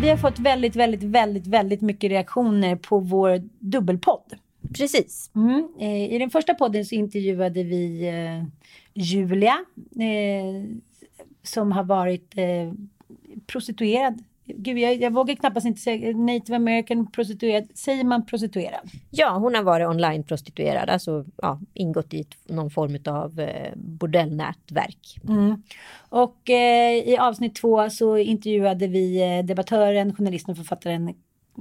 Vi har fått väldigt, väldigt, väldigt, väldigt mycket reaktioner på vår dubbelpodd. Precis. Mm. Eh, I den första podden så intervjuade vi eh, Julia eh, som har varit prostituerad. Gud, jag, jag vågar knappast inte säga native american prostituerad. Säger man prostituerad? Ja, hon har varit online-prostituerad, alltså ja, ingått i någon form av eh, bordellnätverk. Mm. Och eh, i avsnitt två så intervjuade vi eh, debattören, journalisten och författaren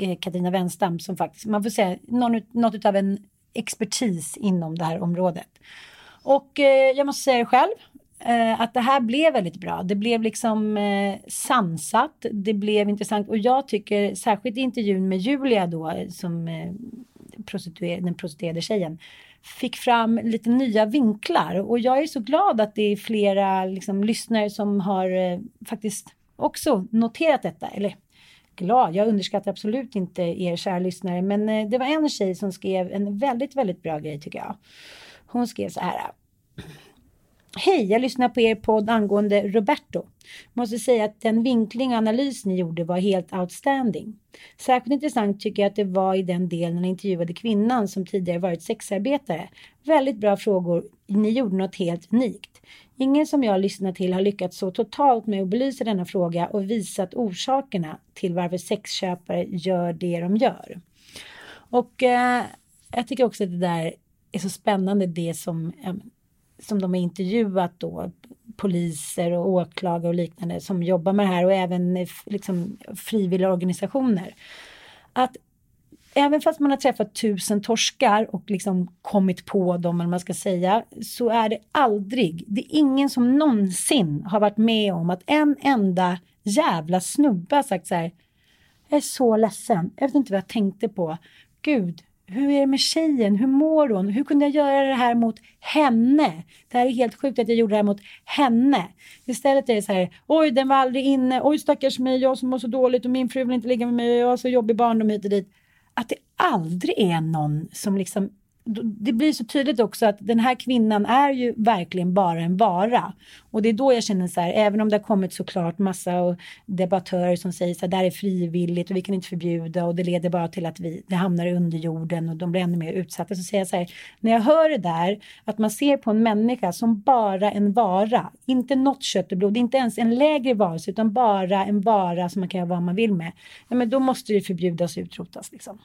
eh, Katarina Wenstam som faktiskt, man får säga, någon, något av en expertis inom det här området. Och eh, jag måste säga det själv, eh, att det här blev väldigt bra. Det blev liksom eh, sansat, det blev intressant och jag tycker särskilt intervjun med Julia då som eh, prostituer den prostituerade tjejen fick fram lite nya vinklar och jag är så glad att det är flera liksom, lyssnare som har eh, faktiskt också noterat detta. Eller glad, jag underskattar absolut inte er kära lyssnare men eh, det var en tjej som skrev en väldigt, väldigt bra grej tycker jag. Hon skrev så här. Hej, jag lyssnar på er podd angående Roberto. Måste säga att den vinkling och analys ni gjorde var helt outstanding. Särskilt intressant tycker jag att det var i den delen när ni intervjuade kvinnan som tidigare varit sexarbetare. Väldigt bra frågor. Ni gjorde något helt unikt. Ingen som jag lyssnat till har lyckats så totalt med att belysa denna fråga och visat orsakerna till varför sexköpare gör det de gör. Och eh, jag tycker också att det där är så spännande det som eh, som de har intervjuat då poliser och åklagare och liknande som jobbar med det här och även eh, liksom frivilliga organisationer. Att även fast man har träffat tusen torskar och liksom kommit på dem, eller man ska säga, så är det aldrig, det är ingen som någonsin har varit med om att en enda jävla snubbe har sagt så här, jag är så ledsen, jag vet inte vad jag tänkte på. Gud, hur är det med tjejen? Hur mår hon? Hur kunde jag göra det här mot henne? Det här är helt sjukt att jag gjorde det här mot henne. Istället är det så här, oj den var aldrig inne, oj stackars mig, jag som mår så dåligt och min fru vill inte ligga med mig och jag har så jobbig barndom hit och dit. Att det aldrig är någon som liksom det blir så tydligt också att den här kvinnan är ju verkligen bara en vara. Och det är då jag känner så här, även om det har kommit såklart massa debattörer som säger så här, det här är frivilligt och vi kan inte förbjuda och det leder bara till att vi, det hamnar i underjorden och de blir ännu mer utsatta. Så säger jag så här, när jag hör det där, att man ser på en människa som bara en vara, inte något kött och blod, inte ens en lägre varelse, utan bara en vara som man kan göra vad man vill med. Ja, men då måste det förbjudas och utrotas liksom.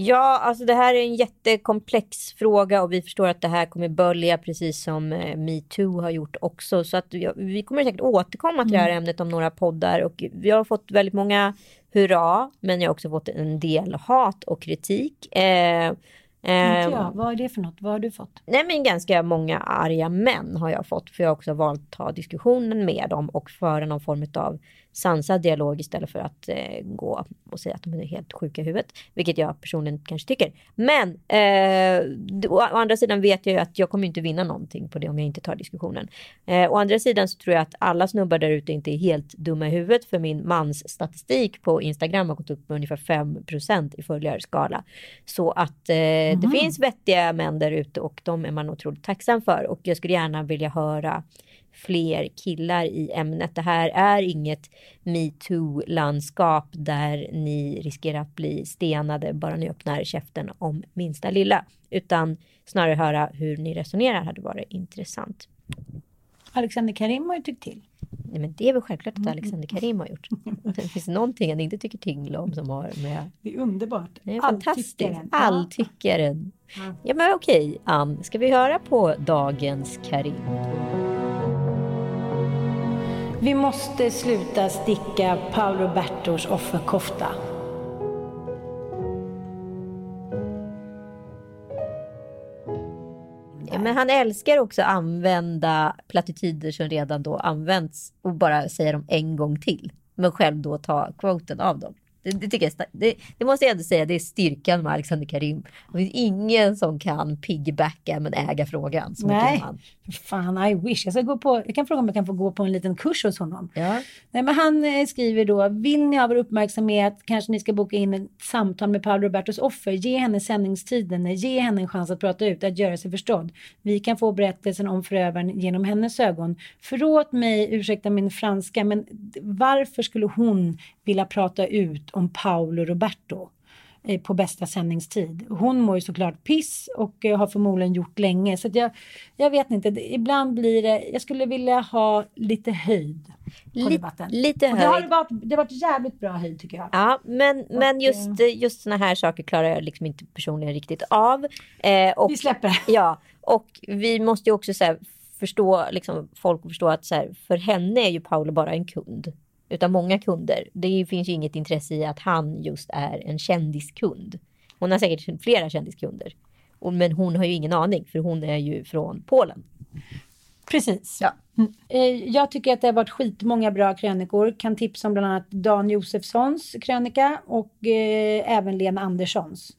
Ja, alltså det här är en jättekomplex fråga och vi förstår att det här kommer bölja precis som eh, metoo har gjort också. Så att vi kommer säkert återkomma till det här ämnet om några poddar och vi har fått väldigt många hurra, men jag har också fått en del hat och kritik. Eh, Inte Eh, jag. Vad är det för något? Vad har du fått? Nej men ganska många arga män har jag fått för jag har också valt att ta diskussionen med dem och föra någon form av sansad dialog istället för att eh, gå och säga att de är helt sjuka i huvudet. Vilket jag personligen kanske tycker. Men eh, å, andra sidan vet jag ju att jag kommer inte vinna någonting på det om jag inte tar diskussionen. Eh, å andra sidan så tror jag att alla snubbar där ute inte är helt dumma i huvudet för min mans statistik på Instagram har gått upp med ungefär 5% i följarskala. Så att eh, det finns vettiga män där ute och de är man otroligt tacksam för. Och jag skulle gärna vilja höra fler killar i ämnet. Det här är inget metoo-landskap där ni riskerar att bli stenade bara ni öppnar käften om minsta lilla. Utan snarare höra hur ni resonerar hade varit intressant. Alexander Karim har ju tyckt till. Nej, men det är väl självklart att Alexander Karim har gjort. Det finns någonting han inte tycker till om som har med... Det är underbart. Det är fantastiskt. Alltyckaren. Alltyckaren. Ja men okej Ann, ska vi höra på dagens Karim? Vi måste sluta sticka Paolo Bertos offerkofta. Men han älskar också att använda plattityder som redan då använts och bara säga dem en gång till. Men själv då ta quoten av dem. Det, det, tycker jag, det, det måste jag ändå säga, det är styrkan med Alexander Karim. Det finns ingen som kan piggybacka men äga frågan. Så mycket Nej. han. Fan, I wish. Jag, ska gå på, jag kan fråga om jag kan få gå på en liten kurs hos honom. Ja. Nej, men han eh, skriver då, vill ni ha vår uppmärksamhet kanske ni ska boka in ett samtal med Paolo Robertos offer. Ge henne sändningstiden, eh, ge henne en chans att prata ut, att göra sig förstådd. Vi kan få berättelsen om förövaren genom hennes ögon. Förlåt mig, ursäkta min franska, men varför skulle hon vilja prata ut om Paolo Roberto? eh, på bästa sändningstid. Hon mår ju såklart piss och eh, har förmodligen gjort länge. Så jag, jag vet inte, ibland blir det, jag skulle vilja ha lite höjd på Lite, debatten. lite Och det har höjd. det varit, det har varit jävligt bra höjd tycker jag. Ja, men, men Och, just, just såna här saker klarar jag liksom inte personligen riktigt av. Eh, och, Vi släpper. Ja, och vi måste ju också så här, förstå, liksom, folk förstå att så här, för henne är ju Paolo bara en kund. Utan många kunder. Det finns ju inget intresse i att han just är en kändiskund. Hon har säkert flera kändiskunder. Men hon har ju ingen aning för hon är ju från Polen. Precis. Ja. Eh, Jag tycker att det har varit skitmånga bra krönikor. Kan tipsa om bland annat Dan Josefssons krönika och eh, även Lena Anderssons.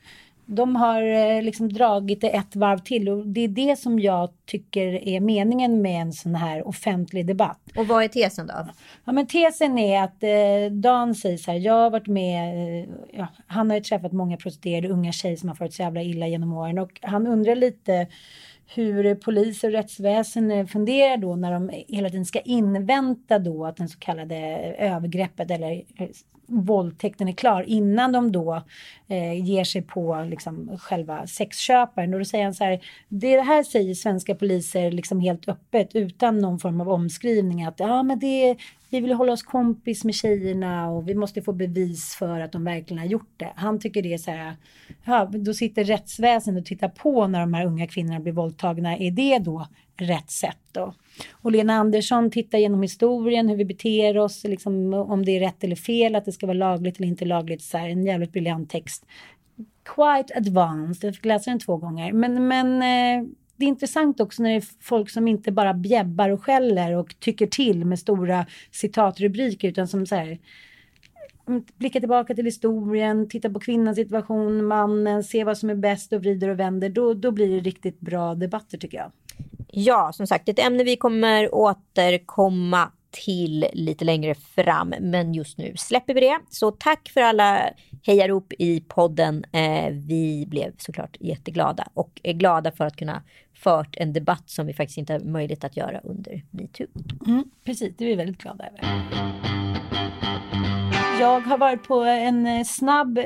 De har eh, liksom dragit det ett varv till och det är det som jag tycker är meningen med en sån här offentlig debatt. Och vad är tesen då? Ja, men tesen är att eh, Dan säger så här, jag har varit med, eh, ja, han har ju träffat många prostituerade unga tjejer som har farit så jävla illa genom åren och han undrar lite hur polis och rättsväsen funderar då när de hela tiden ska invänta då att den så kallade övergreppet eller våldtäkten är klar innan de då eh, ger sig på liksom, själva sexköparen. Och då säger han så här, det här säger svenska poliser liksom helt öppet utan någon form av omskrivning att ja men det vi vill hålla oss kompis med tjejerna och vi måste få bevis för att de verkligen har gjort det. Han tycker det är så här, ja, då sitter rättsväsendet och tittar på när de här unga kvinnorna blir våldtagna. Är det då rätt sätt då? Och Lena Andersson tittar genom historien, hur vi beter oss, liksom, om det är rätt eller fel, att det ska vara lagligt eller inte lagligt. Så här, en jävligt briljant text. Quite advanced, jag fick läsa den två gånger. Men, men eh, det är intressant också när det är folk som inte bara bjäbbar och skäller och tycker till med stora citatrubriker utan som så här mm, Blickar tillbaka till historien, tittar på kvinnans situation, mannen, ser vad som är bäst och vrider och vänder. Då, då blir det riktigt bra debatter tycker jag. Ja, som sagt, ett ämne vi kommer återkomma till lite längre fram. Men just nu släpper vi det. Så tack för alla hejarop i podden. Eh, vi blev såklart jätteglada och är glada för att kunna fört en debatt som vi faktiskt inte har möjlighet att göra under metoo. Mm, precis, det är vi väldigt glada över. Jag har varit på en eh, snabb eh,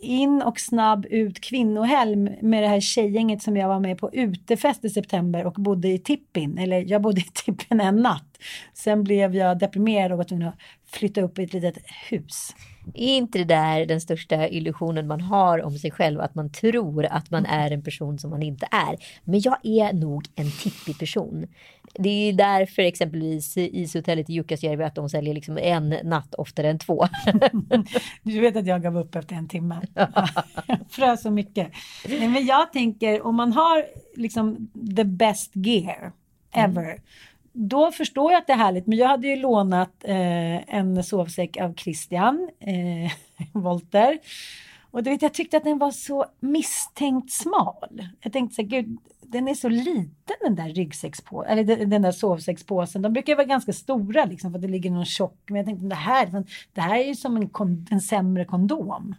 in och snabb ut kvinnohelg med det här tjejgänget som jag var med på utefest i september och bodde i Tippin. Eller jag bodde i Tippin en natt. Sen blev jag deprimerad och var tvungen att flytta upp i ett litet hus. Är inte det där den största illusionen man har om sig själv? Att man tror att man är en person som man inte är. Men jag är nog en tippig person. Det är därför exempelvis ishotellet i Jukkasjärvi att de säljer liksom en natt oftare än två. du vet att jag gav upp efter en timme. frös så mycket. Men jag tänker om man har liksom the best gear ever. Mm då förstår jag att det är härligt, men jag hade ju lånat eh, en sovsäck av Christian eh, Volter. Och du vet, jag tyckte att den var så misstänkt smal. Jag tänkte så här, gud, den är så liten den där ryggsäckspåsen, eller den där sovsäckspåsen. De brukar vara ganska stora liksom för att det ligger någon tjock. Men jag tänkte det här, det här är ju som en, en sämre kondom.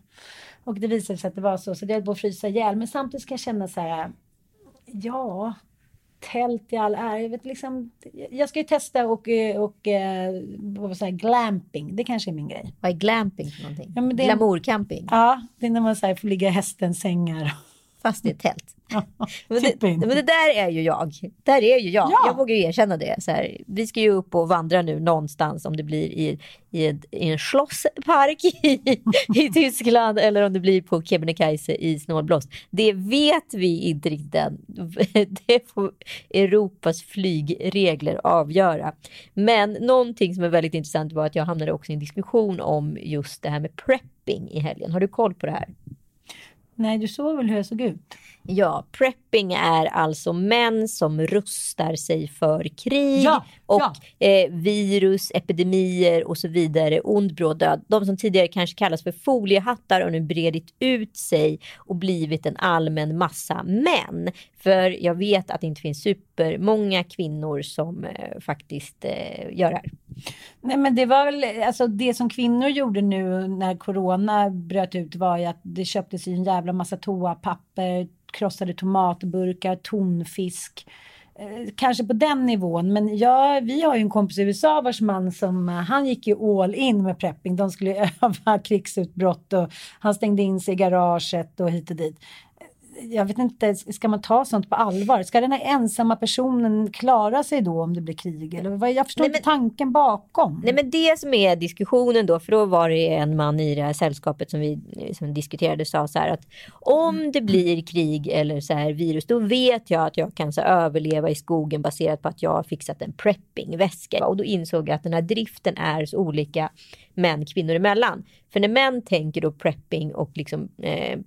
Och det visade sig att det var så, så det höll på att frysa ihjäl. Men samtidigt ska jag känna så här, ja, tält i all ära. Jag, vet liksom, jag ska ju testa och, och eh, vad säger, glamping. Det kanske är min grej. Vad är glamping för någonting? Ja, Glamourcamping? Ja, det är när man så här, får ligga i hästens sängar. Fast i ett tält. men, det, men det där är ju jag. Där är ju jag. Ja. Jag vågar ju erkänna det. Så här, vi ska ju upp och vandra nu någonstans om det blir i, i, ett, i en schlosspark i, i Tyskland eller om det blir på Kebnekaise i snålblåst. Det vet vi inte riktigt än. Det får Europas flygregler avgöra. Men någonting som är väldigt intressant var att jag hamnade också i en diskussion om just det här med prepping i helgen. Har du koll på det här? Nej, du såg väl hur jag såg ut? Ja, prepping är alltså män som rustar sig för krig ja, och ja. Eh, virus, epidemier och så vidare, ond bråd död. De som tidigare kanske kallas för foliehattar och nu bredit ut sig och blivit en allmän massa män. För jag vet att det inte finns supermånga kvinnor som eh, faktiskt eh, gör det här. Nej men det var väl, alltså det som kvinnor gjorde nu när corona bröt ut var ju att det köptes en jävla massa toapapper, krossade tomatburkar, tonfisk. Eh, kanske på den nivån, men ja, vi har ju en kompis i USA vars man som, eh, han gick ju all in med prepping. De skulle öva krigsutbrott och han stängde in sig i garaget och hit och dit jag vet inte, ska man ta sånt på allvar? Ska den här ensamma personen klara sig då om det blir krig? Eller vad, jag förstår nej, men, inte tanken bakom. Nej men det som är diskussionen då, för då var det en man i det här sällskapet som vi som diskuterade sa så här att om det blir krig eller så här virus, då vet jag att jag kan så överleva i skogen baserat på att jag har fixat en preppingväska. Och då insåg jag att den här driften är så olika män kvinnor emellan. För när män tänker då prepping och liksom eh,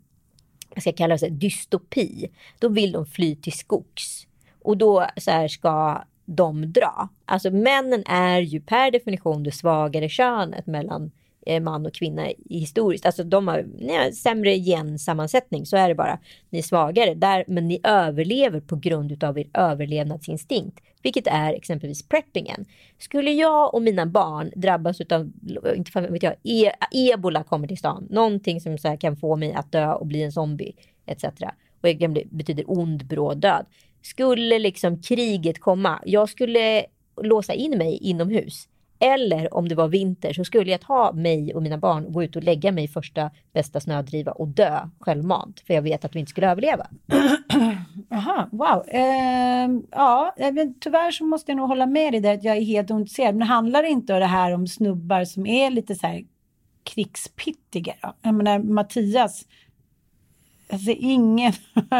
jag ska kalla det dystopi, då vill de fly till skogs. Och då så här ska de dra. Alltså männen är ju per definition det svagare könet mellan Eh, man och kvinna historiskt. Alltså de har nej, sämre gensammansättning, så är det bara. Ni är svagare, där, men ni överlever på grund av er överlevnadsinstinkt, vilket är exempelvis preppingen. Skulle jag och mina barn drabbas av, inte fan vet jag, e ebola kommer till stan, någonting som så kan få mig att dö och bli en zombie, etc. Och det betyder ond, bråd död. Skulle liksom kriget komma, jag skulle låsa in mig inomhus eller om det var vinter så skulle jag ta mig och mina barn och gå ut och lägga mig i första bästa snödriva och dö självmant. För jag vet att vi inte skulle överleva. Jaha, wow. Eh, ja, men tyvärr så måste jag nog hålla med dig där att jag är helt ointresserad. Men det handlar inte om det här om snubbar som är lite så här krigspittiga. Då? Jag menar Mattias, alltså ingen,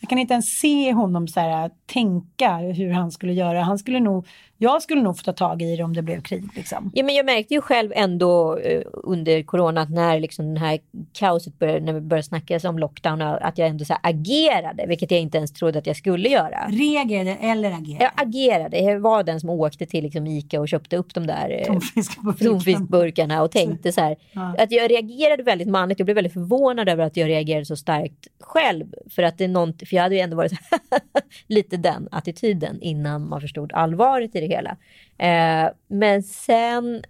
jag kan inte ens se honom så här tänka hur han skulle göra. Han skulle nog jag skulle nog få ta tag i det om det blev krig. Liksom. Ja, men jag märkte ju själv ändå eh, under corona att när liksom den här kaoset började, när vi började snacka om lockdown, att jag ändå så agerade, vilket jag inte ens trodde att jag skulle göra. Reagerade eller agerade? Jag agerade. Jag var den som åkte till liksom Ica och köpte upp de där eh, tonfiskburkarna och tänkte så här, ja. att jag reagerade väldigt manligt. Jag blev väldigt förvånad över att jag reagerade så starkt själv. För att det är något, för jag hade ju ändå varit lite den attityden innan man förstod allvaret i det hela. Eh, men sen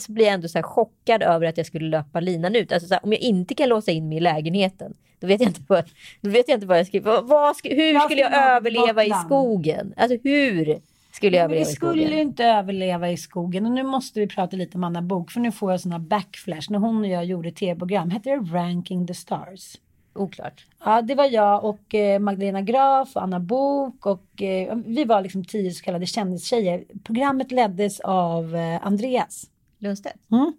så blir jag ändå så chockad över att jag skulle löpa linan ut. Alltså här, om jag inte kan låsa in mig i lägenheten, då vet jag inte vad, då vet jag, inte vad jag ska, vad, vad hur skulle jag överleva i skogen? Alltså hur skulle jag överleva i skogen? Vi skulle inte överleva i skogen. Och nu måste vi prata lite om Anna Bok, för nu får jag såna backflash. När hon och jag gjorde tv-program, hette det Ranking the Stars? Oklart. Ja, det var jag och eh, Magdalena Graf och Anna Bok och eh, vi var liksom tio så kallade kändistjejer. Programmet leddes av eh, Andreas. Lundstedt? Mm.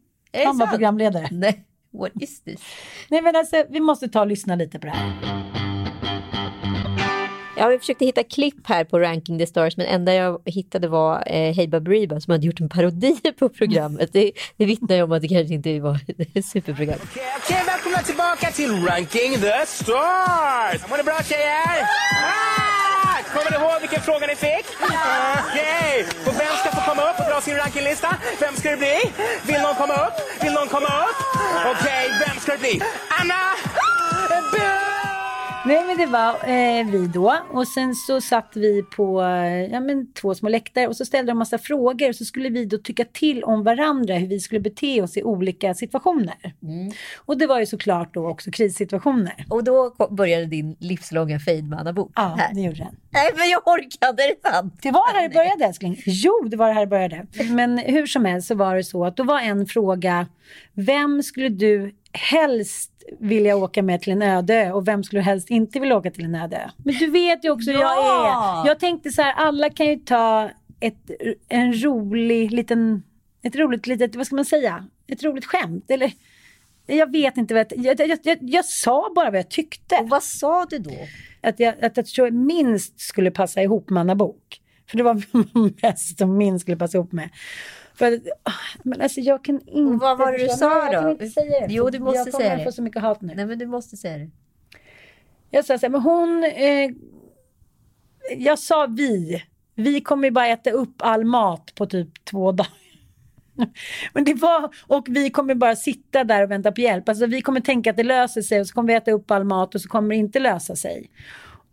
Han var programledare. Nej, what is this? Nej men alltså, vi måste ta och lyssna lite på det här. Ja, vi försökte hitta klipp här på Ranking the Stars, men enda jag hittade var eh, Hey Baberiba som hade gjort en parodi på programmet. Det, det vittnar ju om att det kanske inte var ett superprogram. Okej, okej, välkomna tillbaka till Ranking the Stars! Mår ni bra tjejer? Ah! Kommer ni ihåg vilken fråga ni fick? Okej, och vem ska få komma upp och dra sin rankinglista? Vem ska det bli? Vill någon komma upp? Vill någon komma upp? Okej, vem ska det bli? Anna! Bu! Nej men det var eh, vi då och sen så satt vi på eh, ja, men, två små läktare och så ställde de massa frågor och så skulle vi då tycka till om varandra hur vi skulle bete oss i olika situationer. Och det var ju såklart då också krissituationer. Och då började din livslånga fejdmannabok. Ja, här. det gjorde den. Nej, men jag orkade, är det sant? Det var här det började älskling. Jo, det var det här det började. Men hur som helst så var det så att då var en fråga, vem skulle du helst vilja åka med till en öde och vem skulle helst inte vilja åka till en öde? Men du vet ju också hur jag Ja! är. Jag tänkte så här, alla kan ju ta ett, en rolig liten, ett roligt litet, vad ska man säga, ett roligt skämt eller jag vet inte vad jag, jag, jag, jag, jag sa bara vad jag tyckte. Och vad sa du då? Att jag, att jag tror jag minst skulle passa ihop med Anna Bok. För det var mest som minst skulle passa ihop med. För, ah, men alltså jag kan inte... Och vad var det du sa Nej, Jag då? kan inte säga det. Jo, du måste jag kommer säga det. få så mycket hat nu. Nej, men du måste säga det. Jag sa så här, men hon... Eh, jag sa vi. Vi kommer ju bara äta upp all mat på typ två dagar. Men det var, och vi kommer bara sitta där och vänta på hjälp. Alltså vi kommer tänka att det löser sig och så kommer vi äta upp all mat och så kommer det inte lösa sig.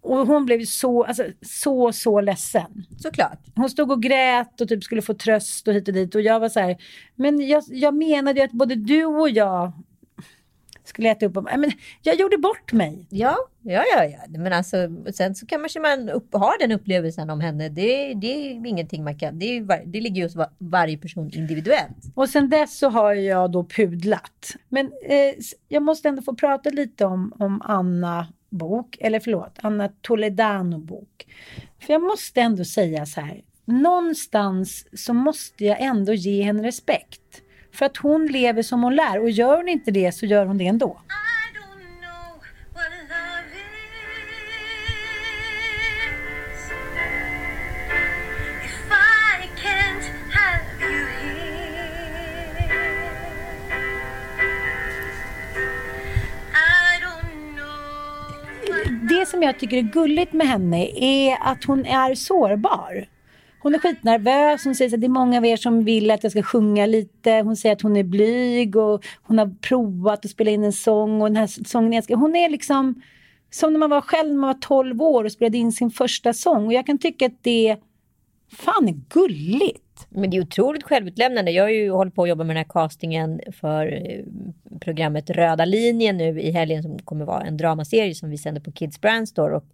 Och hon blev så, alltså, så, så ledsen. Såklart. Hon stod och grät och typ skulle få tröst och hit och dit. Och jag var så här, men jag, jag menade ju att både du och jag skulle äta upp. Nej, Men jag gjorde bort mig. Ja, ja, ja, ja. Men alltså, sen så kan man, man upp, ha den upplevelsen om henne. Det, det är ingenting man kan. Det, är, det ligger ju hos var, varje person individuellt. Och sen dess så har jag då pudlat. Men eh, jag måste ändå få prata lite om, om Anna bok, eller förlåt, Anna Toledano bok. För jag måste ändå säga så här, någonstans så måste jag ändå ge henne respekt. För att hon lever som hon lär och gör hon inte det så gör hon det ändå. Som jag tycker är gulligt med henne är att hon är sårbar. Hon är skitnervös, hon säger att det är många av er som vill att jag ska sjunga lite. Hon säger att hon är blyg och hon har provat att spela in en sång och den här sången jag ska... Hon är liksom som när man var själv när man var 12 år och spelade in sin första sång. Och jag kan tycka att det fan är gulligt. Men det är otroligt självutlämnande. Jag har ju hållit på att jobba med den här castingen för eh, programmet Röda linjen nu i helgen som kommer vara en dramaserie som vi sänder på Kids Brandstore. Och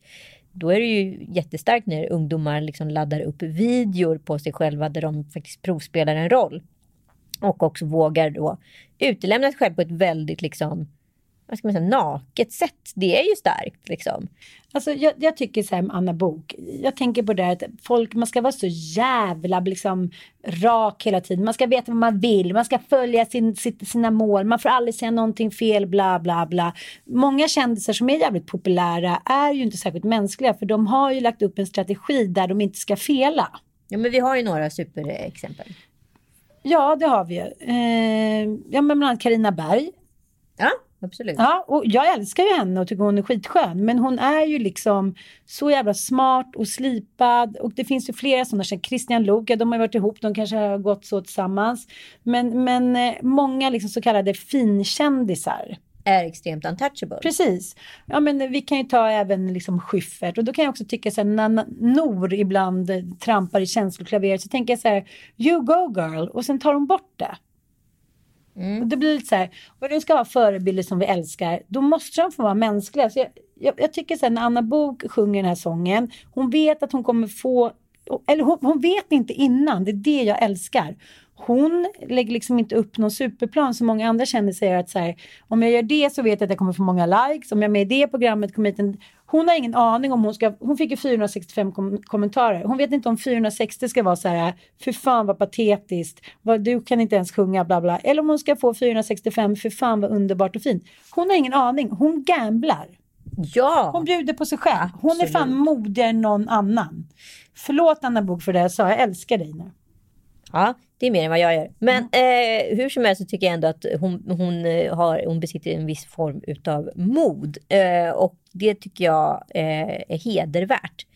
då är det ju jättestarkt när ungdomar liksom laddar upp videor på sig själva där de faktiskt provspelar en roll. Och också vågar då utelämna sig själv på ett väldigt liksom, vad ska man säga, naket sätt. Det är ju starkt liksom. Alltså, jag, jag tycker så här med Anna Bok jag tänker på det här att folk, man ska vara så jävla liksom rak hela tiden. Man ska veta vad man vill, man ska följa sin, sina mål, man får aldrig säga någonting fel, bla bla bla. Många kändisar som är jävligt populära är ju inte särskilt mänskliga för de har ju lagt upp en strategi där de inte ska fela. Ja, men vi har ju några superexempel. Ja, det har vi ju. Eh, ja, men bland annat Carina Berg. Ja, absolut. Ja, och jag älskar ju henne och tycker hon är skitskön. Men hon är ju liksom så jävla smart och slipad. Och det finns ju flera sådana, som Christian Luuk, de har varit ihop, de kanske har gått så tillsammans. Men, men eh, många liksom så kallade finkändisar. Är extremt untouchable. Precis. Ja, men vi kan ju ta även liksom Schyffert. Och då kan jag också tycka så här, när Nor ibland trampar i känsloklaveret så tänker jag så här, you go girl. Och sen tar hon bort det. Mm. Och det blir lite så här, om vi ska ha förebilder som vi älskar, då måste de få vara mänskliga. Så jag, jag, jag tycker så här, när Anna Bok sjunger den här sången, hon vet att hon kommer få, eller hon, hon vet inte innan, det är det jag älskar. hon lägger liksom inte upp någon superplan som många andra kändisar säger att så här, om jag gör det så vet jag att jag kommer få många likes, om jag är med i det programmet kommer hit en... Hon har ingen aning om hon ska, hon fick ju 465 kom kommentarer. Hon vet inte om 460 ska vara så här, för fan vad patetiskt, vad, du kan inte ens sjunga bla bla. Eller om hon ska få 465, för fan vad underbart och fint. Hon har ingen aning, hon gamblar. Ja! Hon bjuder på sig själv. Hon är Absolut. fan modigare än någon annan. Förlåt Anna Bok för det jag sa, jag älskar dig nu. Ja, det är mer än vad jag gör. Men Mm. eh, hur som helst så tycker jag ändå att hon, hon, eh, har, hon besitter en viss form utav mod. Eh, och det tycker jag eh, är hedervärt.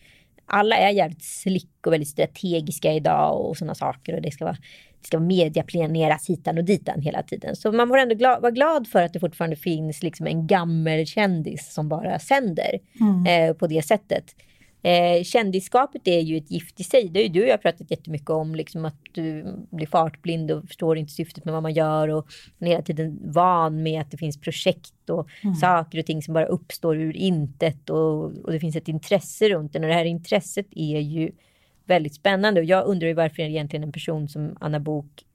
Alla är jävligt slick och väldigt strategiska idag och sådana saker. Och det ska vara, det ska vara mediaplaneras hitan och ditan hela tiden. Så man får ändå gla, vara glad för att det fortfarande finns liksom en gammelkändis som bara sänder eh, på det sättet. Eh, kändisskapet är ju ett gift i sig. Det har ju du och jag pratat jättemycket om. Liksom att du blir fartblind och förstår inte syftet med vad man gör. Och man är hela tiden van med att det finns projekt och saker och ting som bara uppstår ur intet. Och, och det finns ett intresse runt den. Och det här intresset är ju väldigt spännande. Och jag undrar ju varför egentligen en person som Anna Bok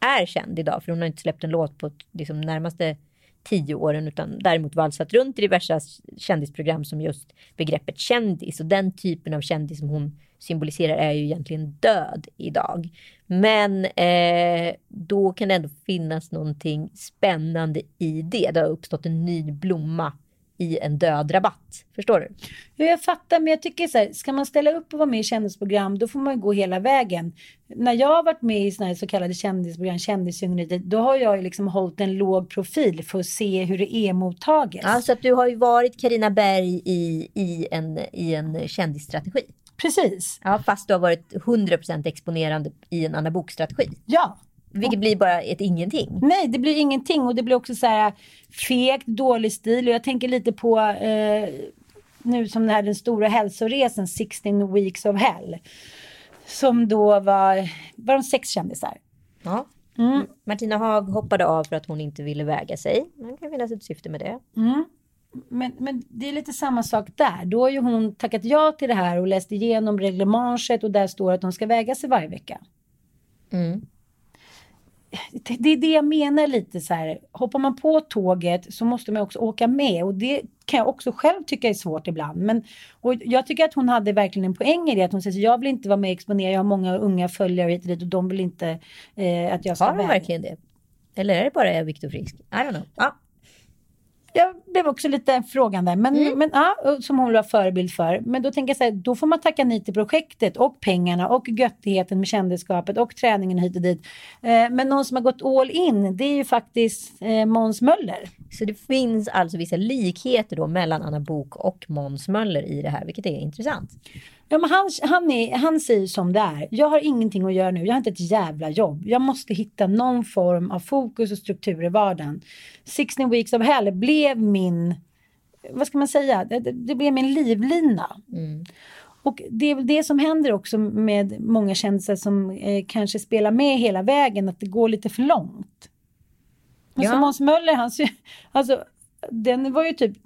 är känd idag. För hon har inte släppt en låt på liksom, närmaste tio åren utan däremot valsat runt i diverse kändisprogram som just begreppet kändis och den typen av kändis som hon symboliserar är ju egentligen död idag. Men eh, då kan det ändå finnas någonting spännande i det. Det har uppstått en ny blomma i en död rabatt. Förstår du? Ja, jag fattar, men jag tycker så här, ska man ställa upp och vara med i kändisprogram, då får man gå hela vägen. När jag har varit med i såna så kallade kändisprogram, kändisjungeriet, då har jag liksom hållit en låg profil för att se hur det är mottaget. Alltså att du har ju varit Karina Berg i, i, en, i en kändisstrategi. Precis. Ja, fast du har varit 100% exponerande i en Anna Bok-strategi. Ja. Vilket blir bara ett ingenting. Nej, det blir ingenting och det blir också så här fegt, dålig stil och jag tänker lite på eh, nu som den här den stora hälsoresan 16 weeks of hell. Som då var, var de sex kändisar. Ja. Mm. Martina Haag hoppade av för att hon inte ville väga sig. Det kan finnas ett syfte med det. Men, men det är lite samma sak där. Då har ju hon tackat ja till det här och läst igenom reglementet och där står att de ska väga sig varje vecka. Mm. Det, är det jag menar lite så här. Hoppar man på tåget så måste man också åka med och det kan jag också själv tycka är svårt ibland. Men, och jag tycker att hon hade verkligen en poäng i det. Att hon säger så, jag vill inte vara med och exponera. Jag har många unga följare hit och dit och de vill inte eh, att jag ska Har hon verkligen det? Eller är det bara Viktor Frisk? I don't know. Ja. Jag blev också lite frågande. Men, Mm. men ja, som hon var förebild för. Men då tänker jag så här, då får man tacka nej till projektet och pengarna och göttigheten med kändisskapet och träningen hit och dit. Eh, men någon som har gått all in, det är ju faktiskt eh, Måns Möller. Så det finns alltså vissa likheter då mellan Anna Bok och Måns Möller i det här, vilket är intressant. Ja, men han, han, är, han säger som det är. Jag har ingenting att göra nu. Jag har inte ett jävla jobb. Jag måste hitta någon form av fokus och struktur i vardagen. 16 weeks of hell blev min, vad ska man säga, det, det- blev min livlina. Och det är väl det som händer också med många kändisar som eh, kanske spelar med hela vägen, att det går lite för långt. Ja. som Måns Möller, han, alltså, den var ju typ,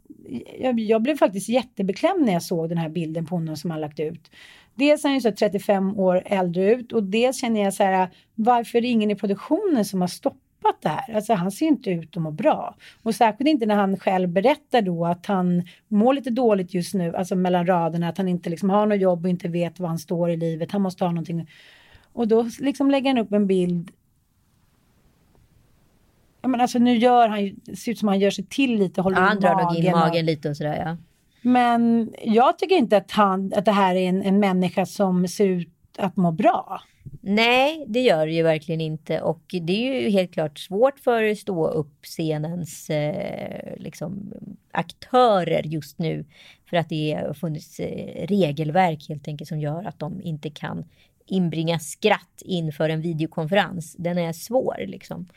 jag, jag blev faktiskt jättebeklämd när jag såg den här bilden på honom som han lagt ut. Dels är han ju så 35 år äldre ut och dels känner jag så här, varför är det ingen i produktionen som har stoppat det här? Alltså han ser inte ut att må bra. Och särskilt inte när han själv berättar då att han mår lite dåligt just nu, alltså mellan raderna, att han inte liksom har något jobb och inte vet var han står i livet, han måste ha någonting. Och då liksom lägger han upp en bild Ja, men alltså nu gör han det ser ut som han gör sig till lite, håller Ja, han drar nog in magen lite och sådär ja. Men jag tycker inte att, han, att det här är en, en människa som ser ut att må bra. Nej, det gör det ju verkligen inte. Och det är ju helt klart svårt för stå upp scenens eh, liksom, aktörer just nu. För att det har funnits eh, regelverk helt enkelt som gör att de inte kan inbringa skratt inför en videokonferens. Den är svår liksom.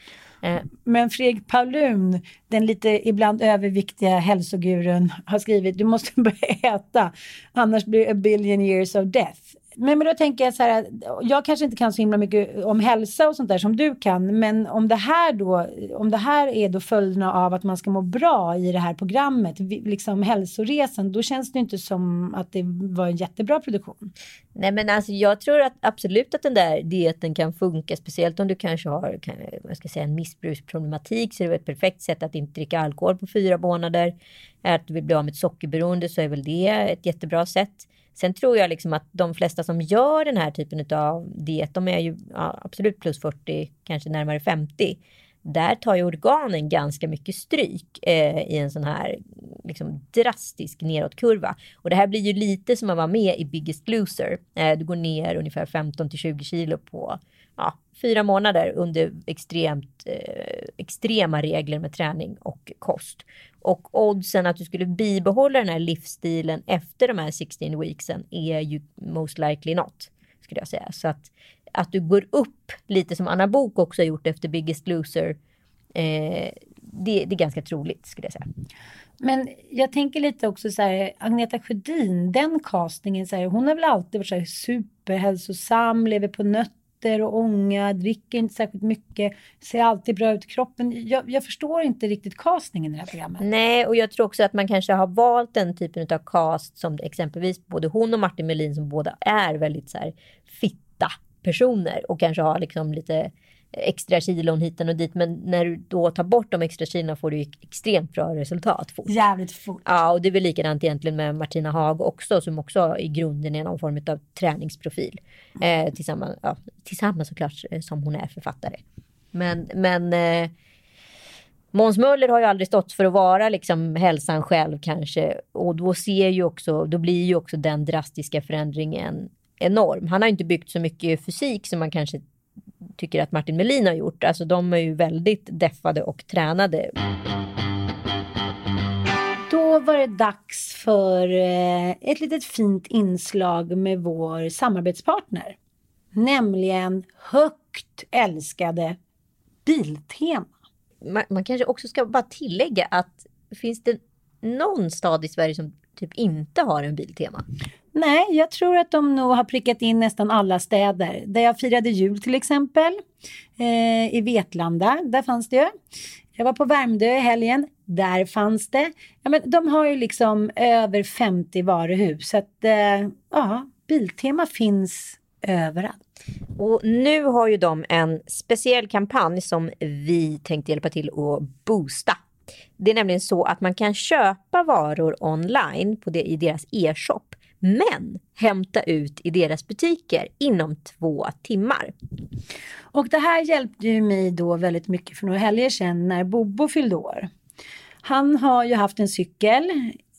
Eh, men Fredrik Paulun, den lite ibland överviktiga hälsogurun, har skrivit du måste börja äta, annars blir det a billion years of death. Men, men då tänker jag så här, jag kanske inte kan så himla mycket om hälsa och sånt där som du kan, men om det här då, om det här är då följderna av att man ska må bra i det här programmet, liksom hälsoresan, då känns det inte som att det var en jättebra produktion. Nej men alltså jag tror att absolut att den där dieten kan funka, speciellt om du kanske har kan, jag ska säga, en missbruksproblematik så är det väl ett perfekt sätt att inte dricka alkohol på fyra månader. Att du vill bli av med ett sockerberoende så är väl det ett jättebra sätt. Sen tror jag liksom att de flesta som gör den här typen av diet, de är ju ja, absolut plus 40, kanske närmare 50. Där tar ju organen ganska mycket stryk eh, i en sån här liksom, drastisk nedåtkurva. Och det här blir ju lite som att vara med i Biggest Loser. Eh, du går ner ungefär 15 till 20 kilo på ja, fyra månader under extremt eh, extrema regler med träning och kost. Och oddsen att du skulle bibehålla den här livsstilen efter de här 16 weeksen är ju most likely not. Skulle jag säga. Så att, att du går upp lite som Anna Bok också har gjort efter Biggest Loser. Eh, det, det är ganska troligt skulle jag säga. Men jag tänker lite också så här, Agneta Sjödin, den castingen, så här, hon har väl alltid varit så här superhälsosam, lever på nötter och ånga, dricker inte särskilt mycket, ser alltid bra ut i kroppen. Jag, jag förstår inte riktigt castingen i det här programmet. Nej, och jag tror också att man kanske har valt den typen av cast som exempelvis både hon och Martin Melin som båda är väldigt så här fitta personer och kanske har liksom lite extra kilon hit och dit. Men när du då tar bort de extra kilona får du extremt bra resultat fort. Jävligt fort. Ja, och det är väl likadant egentligen med Martina Haag också, som också i grunden är någon form av träningsprofil. Eh, tillsammans, ja, tillsammans såklart eh, som hon är författare. Men, men eh, Måns Möller har ju aldrig stått för att vara liksom hälsan själv kanske. Och då ser ju också, då blir ju också den drastiska förändringen enorm. Han har inte byggt så mycket fysik som man kanske tycker att Martin Melin har gjort. Alltså de är ju väldigt deffade och tränade. Då var det dags för eh, ett litet fint inslag med vår samarbetspartner. Nämligen högt älskade Biltema. man, man kanske också ska bara tillägga att finns det någon stad i Sverige som typ inte har en biltema? Nej, jag tror att de nog har prickat in nästan alla städer. Där jag firade jul till exempel. Eh, I Vetlanda, där fanns det ju. Jag var på Värmdö i helgen. Där fanns det. Ja, men de har ju liksom över 50 varuhus. Så att, eh, ja, Biltema finns överallt. Och nu har ju de en speciell kampanj som vi tänkte hjälpa till att boosta. Det är nämligen så att man kan köpa varor online på det, i deras e-shop men hämta ut i deras butiker inom två timmar. Och det här hjälpte ju mig då väldigt mycket för några helger sedan när Bobo fyllde år. Han har ju haft en cykel,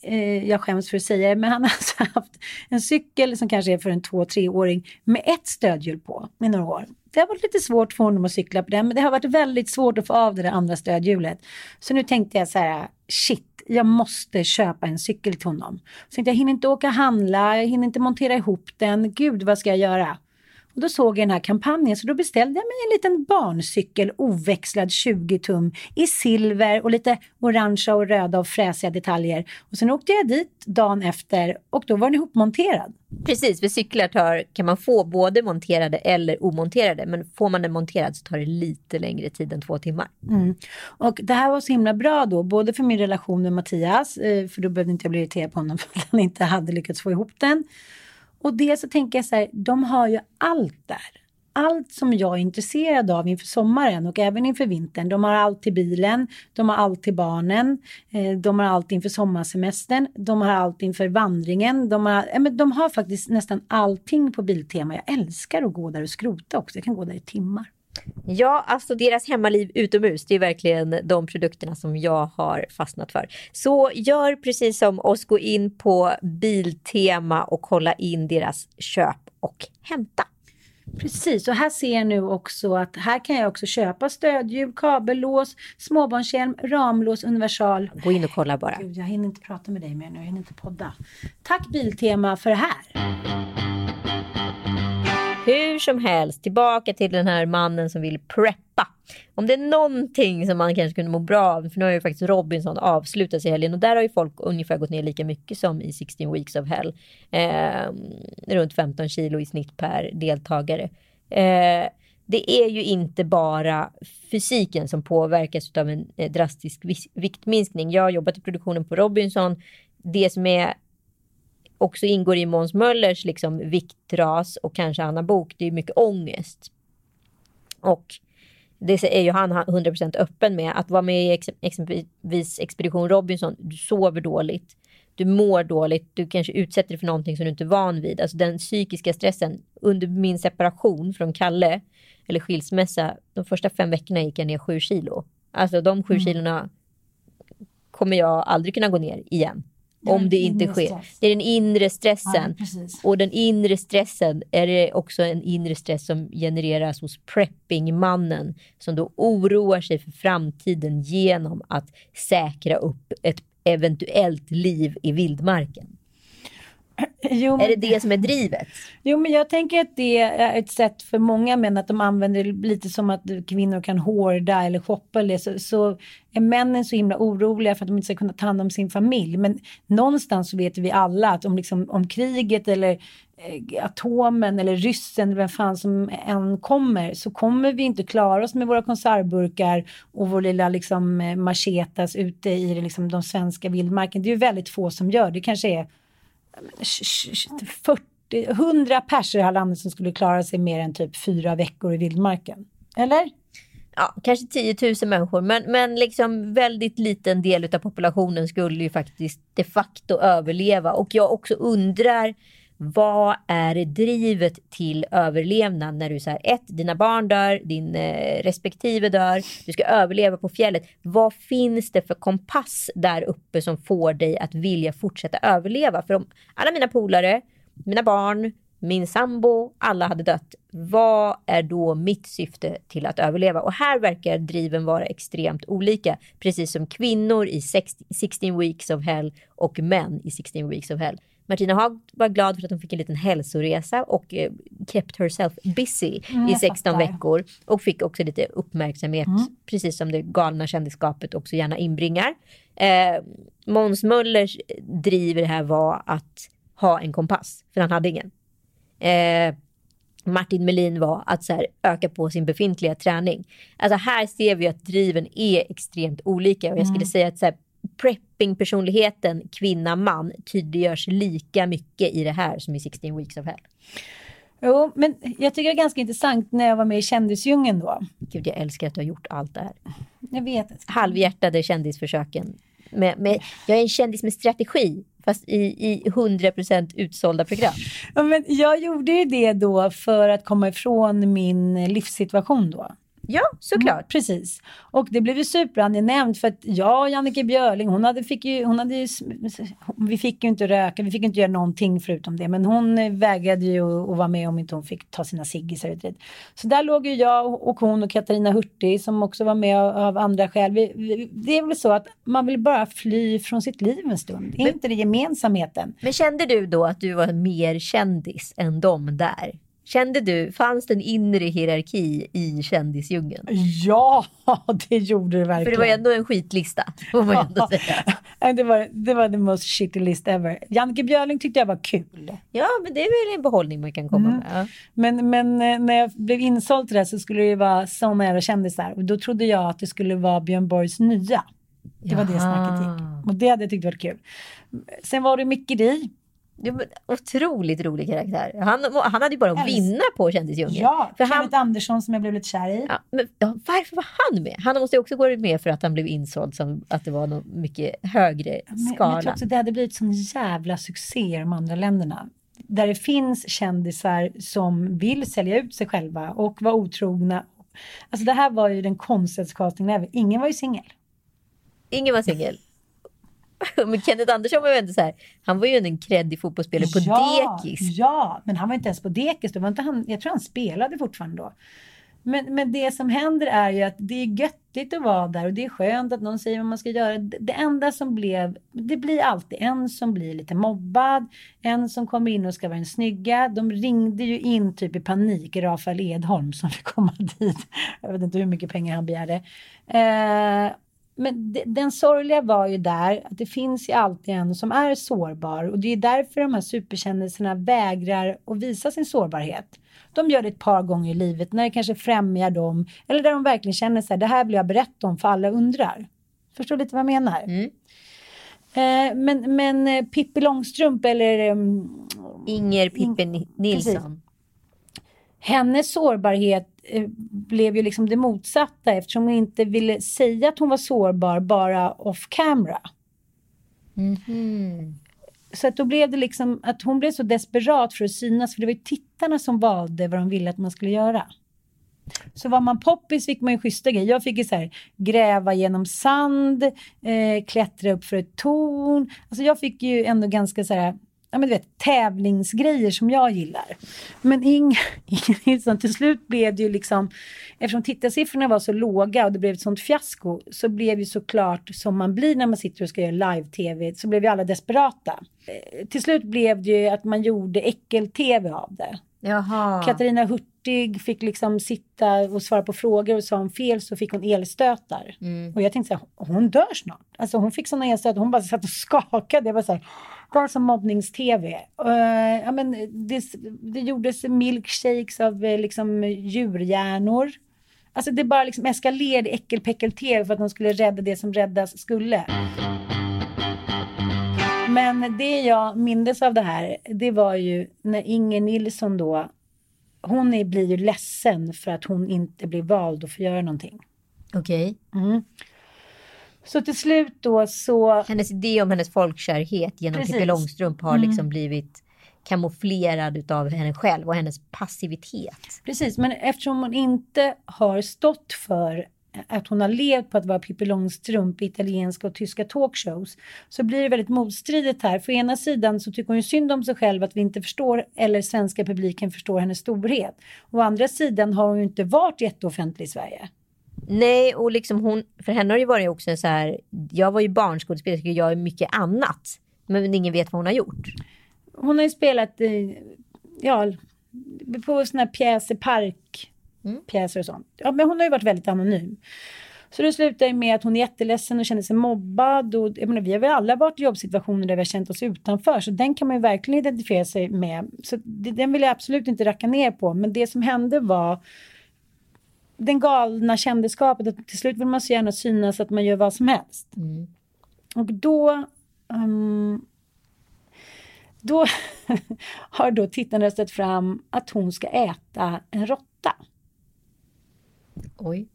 eh, jag skäms för att säga det, men han har alltså haft en cykel som kanske är för en två-treåring med ett stödhjul på i några år. Det har varit lite svårt för honom att cykla på den, men det har varit väldigt svårt att få av det där andra stödhjulet. Så nu tänkte jag så här, shit, jag måste köpa en cykel till honom. Så jag hinner inte åka och handla, jag hinner inte montera ihop den, gud vad ska jag göra? Och då såg jag den här kampanjen så då beställde jag mig en liten barncykel oväxlad 20 tum i silver och lite orangea och röda och fräsiga detaljer. Och sen åkte jag dit dagen efter och då var den ihopmonterad. Precis, för cyklar tar, kan man få både monterade eller omonterade. Men får man den monterad så tar det lite längre tid än två timmar. Mm. Och det här var så himla bra då, både för min relation med Mattias, eh, för då behövde inte jag bli irriterad på honom för att han inte hade lyckats få ihop den. Och det så tänker jag så här, de har ju allt där. Allt som jag är intresserad av inför sommaren och även inför vintern. De har allt till bilen, de har allt till barnen, eh, de har allt inför sommarsemestern, de har allt inför vandringen. De har, men de har faktiskt nästan allting på Biltema. Jag älskar att gå där och skrota också. Jag kan gå där i timmar. Ja, alltså deras hemmaliv utomhus, det är verkligen de produkterna som jag har fastnat för. Så gör precis som oss, gå in på Biltema och kolla in deras köp och hämta. Precis, och här ser jag nu också att här kan jag också köpa stödhjul, kabellås, småbarnshjälm, ramlås, universal. Gå in och kolla bara. Gud, jag hinner inte prata med dig mer nu, jag hinner inte podda. Tack Biltema för det här. Hur som helst, tillbaka till den här mannen som vill preppa. om det är någonting som man kanske kunde må bra av, för nu har ju faktiskt Robinson avslutats i helgen och där har ju folk ungefär gått ner lika mycket som i 16 weeks of hell. Eh, runt 15 kilo i snitt per deltagare. Eh, det är ju inte bara fysiken som påverkas av en eh, drastisk viktminskning. Jag har jobbat i produktionen på Robinson. Det som är också ingår i Måns Möllers liksom viktras och kanske Anna Bok, det är mycket ångest. Och det är ju han 100% öppen med. Att vara med i ex- exempelvis Expedition Robinson, du sover dåligt, du mår dåligt, du kanske utsätter dig för någonting som du inte är van vid. Alltså den psykiska stressen. Under min separation från Kalle, eller skilsmässa, de första fem veckorna gick jag ner sju kilo. Alltså de sju kilona kommer jag aldrig kunna gå ner igen. Om det inte sker. stress. Det är den inre stressen. Ja. Och den inre stressen är det också en inre stress som genereras hos preppingmannen som då oroar sig för framtiden genom att säkra upp ett eventuellt liv i vildmarken. Jo, Är det det som är drivet? Jo, men jag tänker att det är ett sätt för många män att de använder det lite som att kvinnor kan hårda eller shoppa eller så, så är männen så himla oroliga för att de inte ska kunna ta hand om sin familj. Men någonstans så vet vi alla att om, liksom, om kriget eller eh, atomen eller ryssen, vem fan som än kommer, så kommer vi inte klara oss med våra konservburkar och vår lilla liksom, eh, machetas ute i liksom, de svenska vildmarken. Det är ju väldigt få som gör det. kanske är 40, 100 pers i det här landet som skulle klara sig mer än typ fyra veckor i vildmarken. Eller? Ja, kanske 10 000 människor, men, men liksom väldigt liten del av populationen skulle ju faktiskt de facto överleva. Och jag också undrar, vad är drivet till överlevnad när du säger ett, dina barn dör, din eh, respektive dör, du ska överleva på fjället. Vad finns det för kompass där uppe som får dig att vilja fortsätta överleva? För om alla mina polare, mina barn, min sambo, alla hade dött. Vad är då mitt syfte till att överleva? Och här verkar driven vara extremt olika. Precis som kvinnor i 16 weeks of hell och män i 16 weeks of hell. Martina Haag var glad för att hon fick en liten hälsoresa och eh, kept herself busy i jag 16 fattar. veckor. Och fick också lite uppmärksamhet, precis som det galna kändisskapet också gärna inbringar. Eh, Måns Möllers driv i det här var att ha en kompass, för han hade ingen. Eh, Martin Melin var att så här, öka på sin befintliga träning. Alltså här ser vi att driven är extremt olika och jag skulle säga att så här, prepping-personligheten kvinna-man tydliggörs lika mycket i det här som i 16 weeks of hell. Jo, men jag tycker det är ganska intressant när jag var med i Kändisdjungeln då. Gud, jag älskar att du har gjort allt det här. Jag vet. Halvhjärtade kändisförsöken. Med, med, jag är en kändis med strategi, fast i, i 100% utsålda program. Ja, men jag gjorde ju det då för att komma ifrån min livssituation då. Ja, såklart. Precis. Och det blev ju superangenämt för att jag och Jannike Björling, hon hade, fick ju, hon hade ju, vi fick ju inte röka, vi fick inte göra någonting förutom det. Men hon eh, vägrade ju att vara med om inte hon fick ta sina ciggisar ut. Så där låg ju jag och hon och Katarina Hurtig som också var med av, andra skäl. Vi, vi, det är väl så att man vill bara fly från sitt liv en stund. Är inte det gemensamheten? Men kände du då att du var mer kändis än de där? Kände du, fanns det en inre hierarki i kändisdjungeln? Ja, det gjorde det verkligen. För det var ändå en skitlista, får man ändå säga. Det, var, det var the most shitty list ever. Jannike Björling tyckte jag var kul. Ja, men det är väl en behållning man kan komma med. Ja. Men, men eh, när jag blev insåld till det så skulle det ju vara såna jävla kändisar. Och då trodde jag att det skulle vara Björn Borgs nya. Det var det Jaha. snacket gick. Och det hade jag tyckt varit kul. Sen var det Micke Di. Det var en otroligt rolig karaktär. Han, han hade ju bara att vinna på Kändisdjungeln. Ja, För han, Kenneth Andersson som jag blev lite kär i. ja, men, ja, varför var han med? Han måste ju också gå med för att han blev insåld som att det var någon mycket högre Men, men jag skala. tror också det hade blivit sån jävla succé i de andra länderna. Där det finns kändisar som vill sälja ut sig själva och vara otrogna. Alltså det här var ju den konstigaste castingen ever. Ingen var ju singel. Ingen var singel. Men Kenneth Andersson var ju ändå så här, han var ju en kreddig fotbollsspelare på ja, dekis. Ja, men han var inte ens på dekis. Det var inte han, jag tror han spelade fortfarande då. Men, men det som händer är ju att det är göttigt att vara där och det är skönt att någon säger vad man ska göra. Det enda som blev, det blir alltid en som blir lite mobbad, en som kommer in och ska vara den snygga. De ringde ju in typ i panik, Rafael Edholm som fick komma dit. Jag vet inte hur mycket pengar han begärde. Eh, men de, den sorgliga var ju där att det finns ju alltid en som är sårbar och det är därför de här superkändisarna vägrar att visa sin sårbarhet. De gör det ett par gånger i livet när det kanske främjar dem eller där de verkligen känner så här, det här vill jag berätta om för alla undrar. Förstår lite vad jag menar? Mm. Eh, men, men eh, Pippi Långstrump eller ehm, Inger Pippe Ni- Nilsson. precis. Hennes sårbarhet eh, blev ju liksom det motsatta eftersom hon inte ville säga att hon var sårbar bara off camera. Mhm. Så att då blev det liksom att hon blev så desperat för att synas för det var ju tittarna som valde vad de ville att man skulle göra. Så var man poppis fick man ju schyssta grejer. Jag fick ju så här, gräva genom sand, eh, klättra upp för ett torn. Alltså jag fick ju ändå ganska så här, ja men du vet, tävlingsgrejer som jag gillar. Men Inger Nilsson, till slut blev det ju liksom, eftersom tittarsiffrorna var så låga och det blev ett sånt fiasko, så blev ju såklart som man blir när man sitter och ska göra live-tv, så blev ju alla desperata. Eh, till slut blev det ju att man gjorde äckel-tv av det. Jaha. Katarina Hurtig fick liksom sitta och svara på frågor och sa hon fel så fick hon elstötar. Och jag tänkte så här, hon dör snart. Alltså hon fick sådana elstötar, hon bara satt och skakade. Jag var så här, det var som mobbnings-tv. Eh, ja, men det, det gjordes milkshakes av eh, liksom djurhjärnor. Alltså det bara liksom eskalerade äckelpäckel-tv för att de skulle rädda det som räddas skulle. Men det jag mindes av det här, det var ju när Inger Nilsson då, hon är, blir ju ledsen för att hon inte blir vald att få göra någonting. Okej. Så till slut då så, Hennes idé om hennes folkkärhet genom. Pippi Långstrump har liksom blivit kamouflerad utav henne själv och hennes passivitet. precis, men eftersom hon inte har stått för att hon har levt på att vara Pippi Långstrump i italienska och tyska talkshows så blir det väldigt motstridigt här. För ena sidan så tycker hon ju synd om sig själv att vi inte förstår eller svenska publiken förstår hennes storhet. Å andra sidan har hon ju inte varit jätteoffentlig i Sverige. Nej, och liksom hon, för henne har det ju varit också så här, jag var ju barnskådespelerska, jag är mycket annat. Men ingen vet vad hon har gjort. Hon har ju spelat eh, ja, på såna här pjäser, park, pjäser och sånt. Ja, men hon har ju varit väldigt anonym. Så det slutar ju med att hon är jätteledsen och känner sig mobbad. Och, jag menar, vi har väl alla varit i jobbsituationer där vi har känt oss utanför. Så den kan man ju verkligen identifiera sig med. Så det, den vill jag absolut inte racka ner på. Men det som hände var den galna kändisskapet. Att till slut vill man så gärna synas att man gör vad som helst. Och då... ehm, då har då tittarna röstat fram att hon ska äta en råtta. Oj.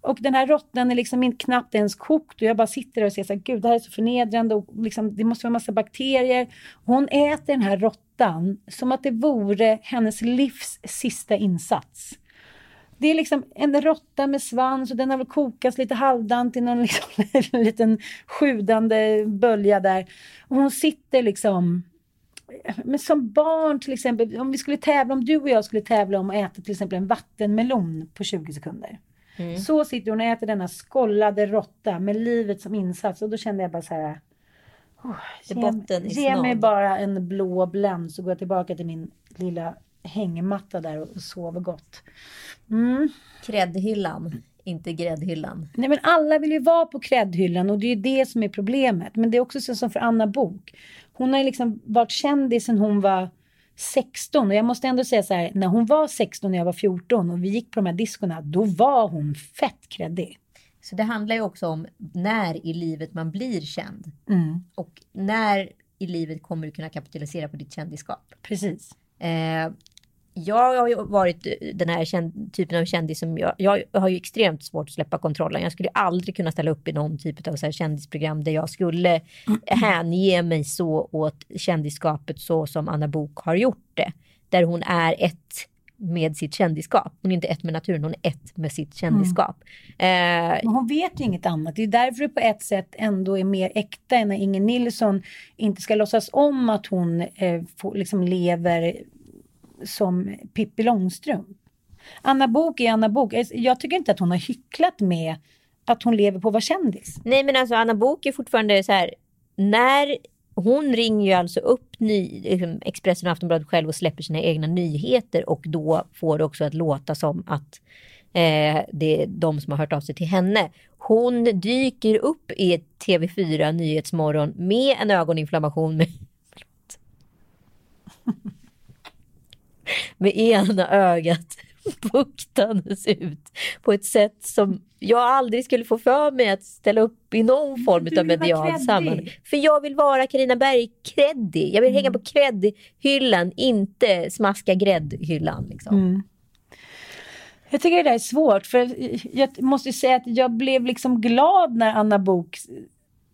Och den här råttan är liksom inte knappt ens kokt och jag bara sitter där och ser så här, gud det här är så förnedrande och liksom, det måste vara massa bakterier. Hon äter den här råttan som att det vore hennes livs sista insats. Det är liksom en råtta med svans och den har väl kokats lite halvdant i någon liksom, en liten sjudande bölja där. Och hon sitter liksom men som barn till exempel, om vi skulle tävla, om du och jag skulle tävla om att äta till exempel en vattenmelon på 20 sekunder. Så sitter hon och äter denna skollade råtta med livet som insats och då kände jag bara så här. Oh, ge, ge mig bara en blå bländ så går jag tillbaka till min lilla hängmatta där och, sover gott. Mm. Kreddhyllan, inte gräddhyllan. Nej men alla vill ju vara på kräddhyllan och det är ju det som är problemet. Men det är också så som för Anna Bok. Hon har ju liksom varit kändis sen hon var 16 och jag måste ändå säga så här, när hon var 16 och jag var 14 och vi gick på de här diskorna, då var hon fett kreddig. Så det handlar ju också om när i livet man blir känd. Mm, Och när i livet kommer du kunna kapitalisera på ditt kändisskap. precis. Eh, jag har ju varit den här känd, typen av kändis som jag, jag har ju extremt svårt att släppa kontrollen. Jag skulle aldrig kunna ställa upp i någon typ av så här kändisprogram där jag skulle hänge mig så åt kändisskapet så som Anna Bok har gjort det. Där hon är ett med sitt kändisskap. Hon är inte ett med naturen, hon är ett med sitt kändisskap. Eh, Men hon vet ju inget annat. Det är därför det på ett sätt ändå är mer äkta än när Inger Nilsson inte ska låtsas om att hon eh, får, liksom lever som Pippi Långstrump. Anna Bok är Anna Bok. Jag tycker inte att hon har hycklat med att hon lever på att vara kändis. Nej men alltså Anna Bok är fortfarande så här, när hon ringer ju alltså upp ny, liksom Expressen och Aftonbladet själv och släpper sina egna nyheter och då får det också att låta som att eh, det är de som har hört av sig till henne. Hon dyker upp i TV4 Nyhetsmorgon med en ögoninflammation med, med ena ögat buktandes ut på ett sätt som jag aldrig skulle få för mig att ställa upp i någon form av vill vara medial creddig. sammanhang. För jag vill vara Carina Berg creddig. Jag vill hänga på cred-hyllan, inte smaska gräddhyllan. Liksom. Jag tycker det där är svårt, för jag måste säga att jag blev liksom glad när Anna Bok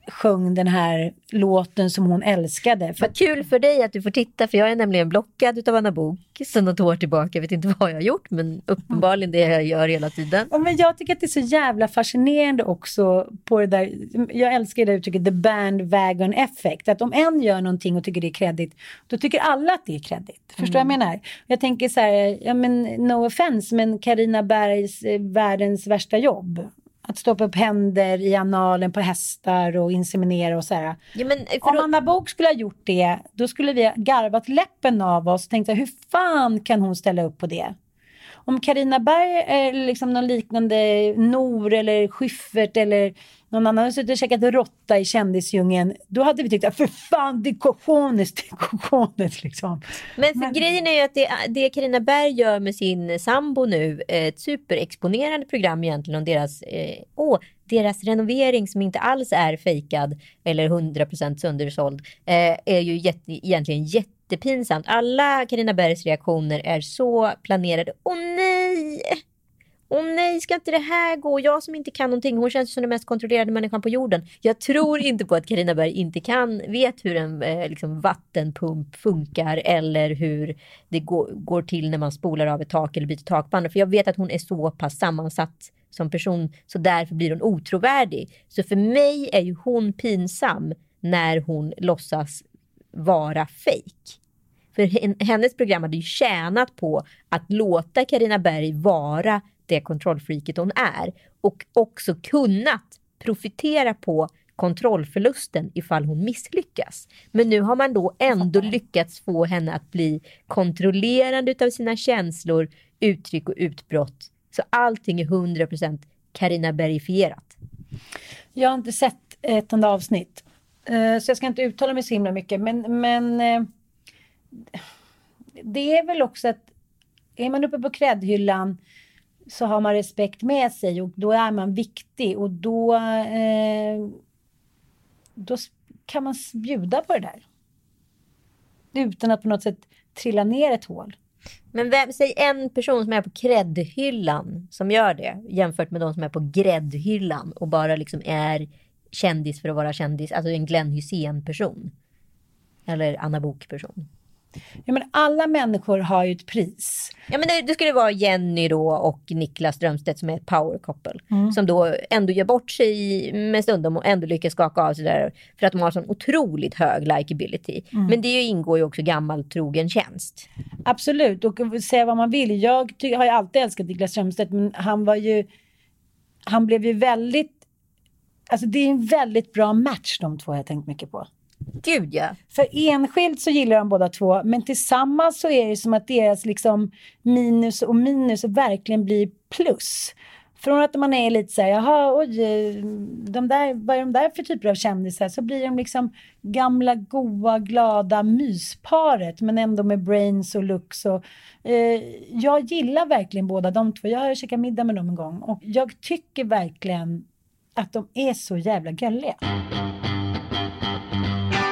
sjöng den här låten som hon älskade. För Vad kul för dig att du får titta, för jag är nämligen blockad av Anna Bok sedan något år tillbaka. Jag vet inte vad jag har gjort, men uppenbarligen det jag gör hela tiden. Ja, men jag tycker att det är så jävla fascinerande också på det där, jag älskar det där uttrycket the bandwagon effect. Att om en gör någonting och tycker det är kreddigt, då tycker alla att det är kreddigt. Förstår du vad jag menar? Jag tänker så här, ja men no offense, men Karina Bergs eh, världens värsta jobb. Att stoppa upp händer i analen på hästar och inseminera och så här. Ja, men, för Om då- Anna Bok skulle ha gjort det, då skulle vi ha garvat läppen av oss och tänkt hur fan kan hon ställa upp på det? Om Karina Berg eller liksom någon liknande Nor eller Schyffert eller någon annan hade suttit och käkat råtta i kändisdjungeln, då hade vi tyckt att för fan, det är cojones, det är cojones liksom. Men för grejen är ju att det, det Carina Berg gör med sin sambo nu, ett superexponerande program egentligen om deras, eh, åh, deras renovering som inte alls är fejkad eller 100% söndersåld, eh, är ju jätte, egentligen jättepinsamt. Alla Carina Bergs reaktioner är så planerade. Åh nej! Åh nej, ska inte det här gå? Jag som inte kan någonting. Hon känns som den mest kontrollerade människan på jorden. Jag tror inte på att Carina Berg inte kan, vet hur en eh, liksom, vattenpump funkar eller hur det går, går till när man spolar av ett tak eller byter takband. För jag vet att hon är så pass sammansatt som person så därför blir hon otrovärdig. Så för mig är ju hon pinsam när hon låtsas vara fake. För hen- hennes program hade ju tjänat på att låta Karina Berg vara det kontrollfreaket hon är och också kunnat profitera på kontrollförlusten ifall hon misslyckas. Men nu har man då ändå lyckats få henne att bli kontrollerande utav sina känslor, uttryck och utbrott. Så allting är 100% Carina Bergifierat. Jag har inte sett ett enda avsnitt. Eh, Så jag ska inte uttala mig så himla mycket. Men, men eh, det är väl också att är man uppe på kräddhyllan så har man respekt med sig och då är man viktig och då, eh, då kan man bjuda på det där. Utan att på något sätt trilla ner ett hål. Men vem, säg en person som är på gräddhyllan som gör det jämfört med de som är på gräddhyllan och bara liksom är kändis för att vara kändis. Alltså en Glenn Hysén person. Eller Anna Bok person. Ja, men alla människor har ju ett pris. Ja men det, det skulle vara Jenny då och Niklas Strömstedt som är ett power couple. Som då ändå gör bort sig med stundom och ändå lyckas skaka av sig där. För att de har sån otroligt hög likability. Men det ingår ju också gammal trogen tjänst. Absolut, och säga vad man vill. Jag har ju alltid älskat Niklas Strömstedt, men han var ju... Han blev ju väldigt... Alltså det är en väldigt bra match de två har jag tänkt mycket på. Gud ja. För enskilt så gillar de båda två, men tillsammans så är det som att deras liksom minus och minus verkligen blir plus. Från att man är lite så här, jaha, oj, de där, vad är de där för typer av kändisar? Så blir de liksom gamla, goa, glada mysparet, men ändå med brains och looks. Och, eh, jag gillar verkligen båda de två. Jag har käkat middag med dem en gång och jag tycker verkligen att de är så jävla gulliga.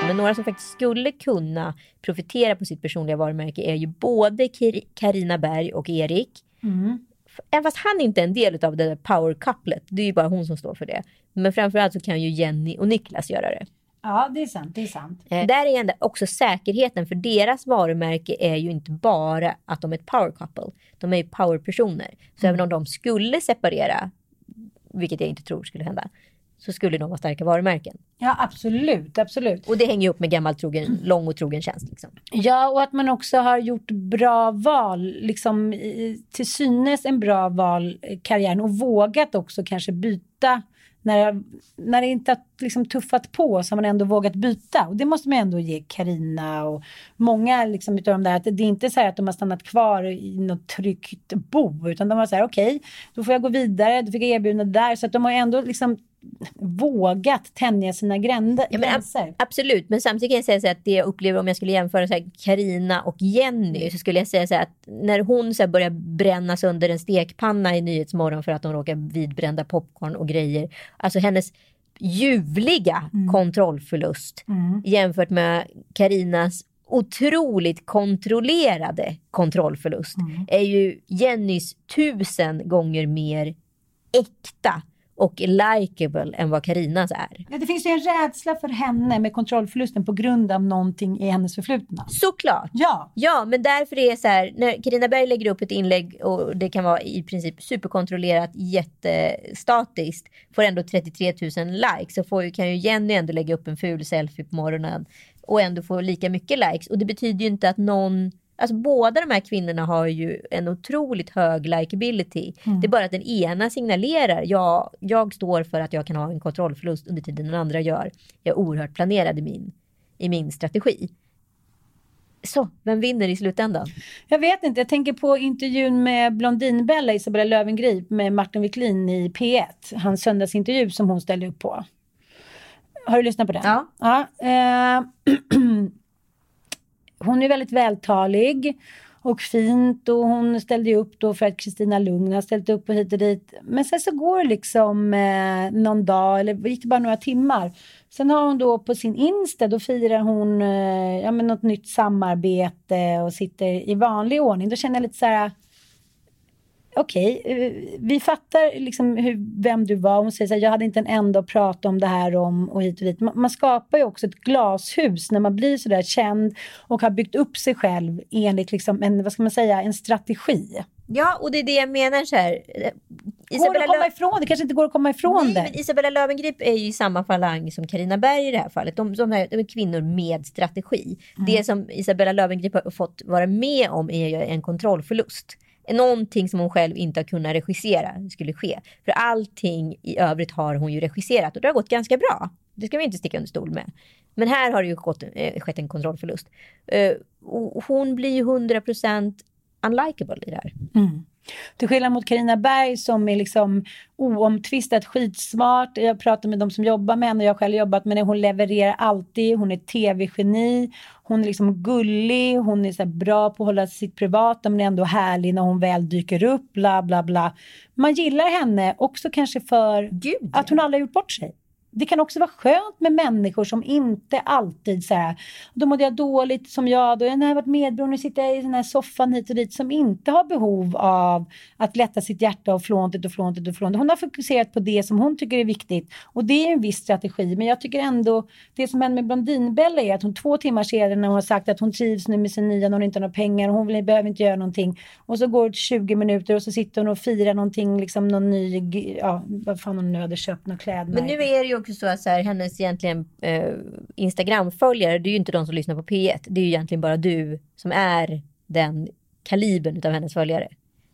Men några som faktiskt skulle kunna profitera på sitt personliga varumärke är ju både Carina Berg och Erik. Även fast han inte är en del av det där power couplet, det är ju bara hon som står för det. Men framförallt så kan ju Jenny och Niklas göra det. Ja, det är sant, det är sant. Eh, där är ändå också säkerheten, för deras varumärke är ju inte bara att de är ett power couple. De är ju powerpersoner. Så även om de skulle separera, vilket jag inte tror skulle hända, så skulle de vara starka varumärken. Ja, absolut, absolut. Och det hänger ju upp med gammal trogen, lång och trogen tjänst. Liksom. Ja, och att man också har gjort bra val, liksom till synes en bra val i karriären och vågat också kanske byta. När, när det inte har liksom tuffat på så har man ändå vågat byta. Och det måste man ändå ge Karina och många liksom utav de där. Att det är inte så här att de har stannat kvar i något tryggt bo. Utan de var så här, okej, då får jag gå vidare. Då fick jag erbjudande där. Så att de har ändå liksom vågat tänja sina gränder, Ja, men ab- gränser. absolut, men samtidigt kan jag säga så att det jag upplever om jag skulle jämföra så här Carina och Jenny så skulle jag säga så här att när hon så här börjar brännas under en stekpanna i Nyhetsmorgon för att hon råkar vidbrända popcorn och grejer. Alltså hennes ljuvliga kontrollförlust jämfört med Karinas otroligt kontrollerade kontrollförlust är ju Jennys tusen gånger mer äkta och likeable än vad Karinas är. Ja, det finns ju en rädsla för henne med kontrollförlusten på grund av någonting i hennes förflutna. Såklart. Ja, Ja, men därför är det så här, när Carina Berg lägger upp ett inlägg och det kan vara i princip superkontrollerat, jättestatiskt, får ändå 33 000 likes, så får ju, kan ju Jenny ändå lägga upp en ful selfie på morgonen och ändå få lika mycket likes. Och det betyder ju inte att någon Alltså båda de här kvinnorna har ju en otroligt hög likability. Det är bara att den ena signalerar, ja, jag står för att jag kan ha en kontrollförlust under tiden den andra gör. Jag är oerhört planerad i min, i min strategi. Så, vem vinner i slutändan? jag vet inte. Jag tänker på intervjun med Blondinbella, Isabella Löwengrip med Martin Wiklin i P1. Hans söndagsintervju som hon ställde upp på. Har du lyssnat på den? Ja. ja eh, hon är väldigt vältalig och fint och hon ställde ju upp då för att Kristina Lugn har ställt upp och hit och dit. Men sen så går det liksom eh, någon dag eller gick det bara några timmar. Sen har hon då på sin Insta, då firar hon eh, ja, men något nytt samarbete och sitter i vanlig ordning. Då känner jag lite så här okej, eh, vi fattar liksom hur, vem du var. Hon säger så här, jag hade inte en enda att prata om det här om och hit och dit. Man, man skapar ju också ett glashus när man blir så där känd och har byggt upp sig själv enligt liksom en, vad ska man säga, en strategi. Ja, och det är det jag menar så här. Går det Isabella att komma ifrån det? kanske inte går att komma ifrån Nej, det. men Isabella Löwengrip är ju i samma falang som Karina Berg i det här fallet. De, de, är, de är kvinnor med strategi. Mm. Det som Isabella Löwengrip har fått vara med om är ju en kontrollförlust. Någonting som hon själv inte har kunnat regissera skulle ske. För allting i övrigt har hon ju regisserat och det har gått ganska bra. Det ska vi inte sticka under stol med. Men här har det ju gått, eh, skett en kontrollförlust. Eh, och hon blir ju 100% unlikable i det här. Mm. Till skillnad mot Karina Berg som är liksom oomtvistat skitsmart. Jag pratar med de som jobbar med henne och jag har själv jobbat med henne. Hon levererar alltid. Hon är tv-geni. Hon är liksom gullig. Hon är så bra på att hålla sitt privata men ändå härlig när hon väl dyker upp. Bla bla bla. Man gillar henne också kanske för Gud, att hon aldrig har gjort bort sig. Det kan också vara skönt med människor som inte alltid så här, då mådde jag dåligt som jag, då jag varit medberoende, nu sitter jag i den här soffan hit och dit, som inte har behov av att lätta sitt hjärta och flåntet och flåntet och flåntet. Hon har fokuserat på det som hon tycker är viktigt och det är en viss strategi. Men jag tycker ändå, det som händer med Blondinbella är att hon två timmar senare när hon har sagt att hon trivs nu med sin nya, när hon inte har några pengar och hon vill, behöver inte göra någonting. Och så går det 20 minuter och så sitter hon och firar någonting, liksom någon ny, ja vad fan hon nu hade köpt, några kläder. Men nu är det ju också så att så här, hennes egentligen eh, Instagram-följare, det är ju inte de som lyssnar på P1. Det är ju egentligen bara du som är den kalibern av hennes följare.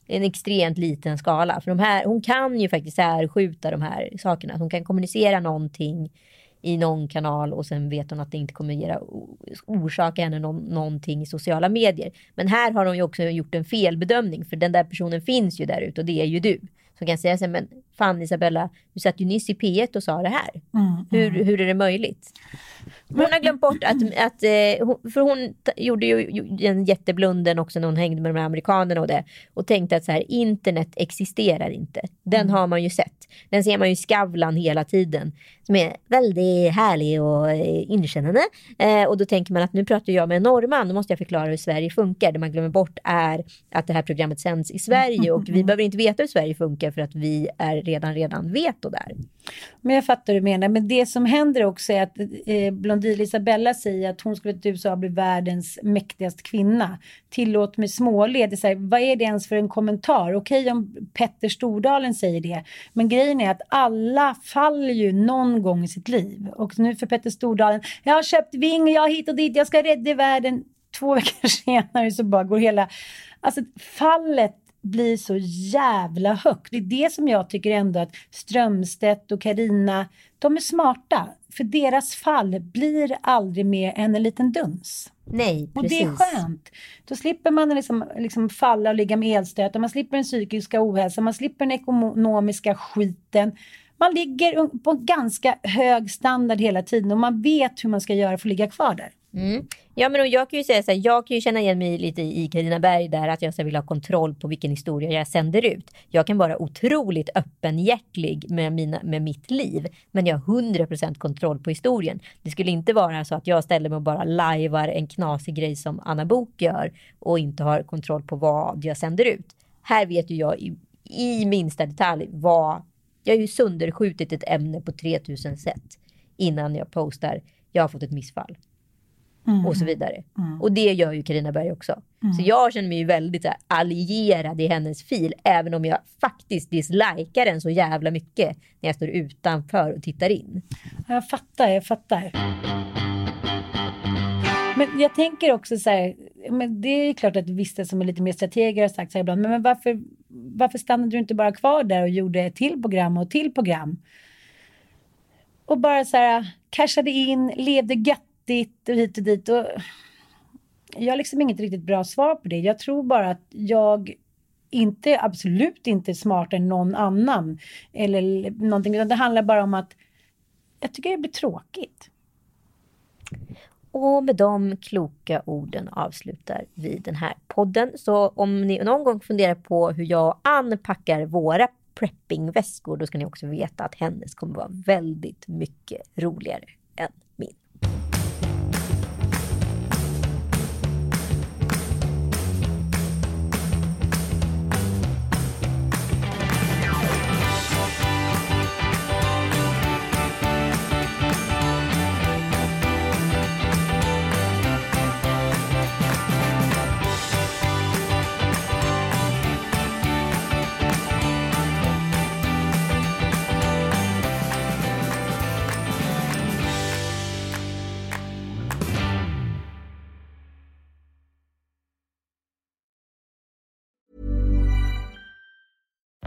Det är en extremt liten skala. För de här, hon kan ju faktiskt särskjuta de här sakerna. Hon kan kommunicera någonting i någon kanal och sen vet hon att det inte kommer göra, orsaka henne någon, någonting i sociala medier. Men här har hon ju också gjort en felbedömning för den där personen finns ju där ute och det är ju du. Som kan säga så här, men fan Isabella, du satt ju nyss i P1 och sa det här. Hur, hur är det möjligt? Hon har glömt bort att, att eh, för hon gjorde ju en jätteblunden också när hon hängde med de här amerikanerna och det. Och tänkte att så här, internet existerar inte. Den har man ju sett. Den ser man ju i Skavlan hela tiden. Som är väldigt härlig och eh, inkännande. Eh, och då tänker man att nu pratar jag med en norrman, då måste jag förklara hur Sverige funkar. Det man glömmer bort är att det här programmet sänds i Sverige och vi behöver inte veta hur Sverige funkar för att vi är redan, redan veto där. Men jag fattar hur du menar. Men det som händer också är att eh, Blondin Isabella säger att hon skulle till USA bli världens mäktigaste kvinna. Tillåt mig småle. Det är här, vad är det ens för en kommentar? Okej om Petter Stordalen säger det. Men grejen är att alla faller ju någon gång i sitt liv. Och nu för Petter Stordalen. Jag har köpt ving, jag har hit och dit, jag ska rädda världen. Två veckor senare så bara går hela... Alltså fallet blir så jävla högt. Det är det som jag tycker ändå att Strömstedt och Karina, de är smarta. För deras fall blir aldrig mer än en liten duns. Nej, Och precis. det är skönt. Då slipper man liksom, liksom falla och ligga med elstötar, man slipper den psykiska ohälsan, man slipper den ekonomiska skiten. Man ligger på en ganska hög standard hela tiden och man vet hur man ska göra för att ligga kvar där. Mm. mm. Ja, men jag kan ju säga så här, jag kan ju känna igen mig lite i Carina Berg där att jag så vill ha kontroll på vilken historia jag sänder ut. Jag kan vara otroligt öppenhjärtlig med, mina, med mitt liv, men jag har 100% kontroll på historien. Det skulle inte vara så att jag ställer mig och bara lajvar en knasig grej som Anna Bok gör och inte har kontroll på vad jag sänder ut. Här vet ju jag i, i minsta detalj vad... Jag har ju sönderskjutit ett ämne på 3000 sätt innan jag postar. Jag har fått ett missfall och så vidare. Och det gör ju Karina Berg också. Så jag känner mig ju väldigt här, allierad i hennes fil, även om jag faktiskt dislikar den så jävla mycket när jag står utanför och tittar in. Jag fattar, jag fattar. Men jag tänker också så här, men det är klart att vissa som är lite mer strateger har sagt så här ibland, men, men varför, varför stannade du inte bara kvar där och gjorde ett till program och ett till program? Och bara så här, cashade in, levde viktigt och hit och dit. Och jag har liksom inget riktigt bra svar på det. Jag tror bara att jag inte, absolut inte är smartare än någon annan. Eller någonting, utan det handlar bara om att jag tycker det blir tråkigt. Och med de kloka orden avslutar vi den här podden. Så om ni någon gång funderar på hur jag och Ann packar våra preppingväskor, då ska ni också veta att hennes kommer vara väldigt mycket roligare än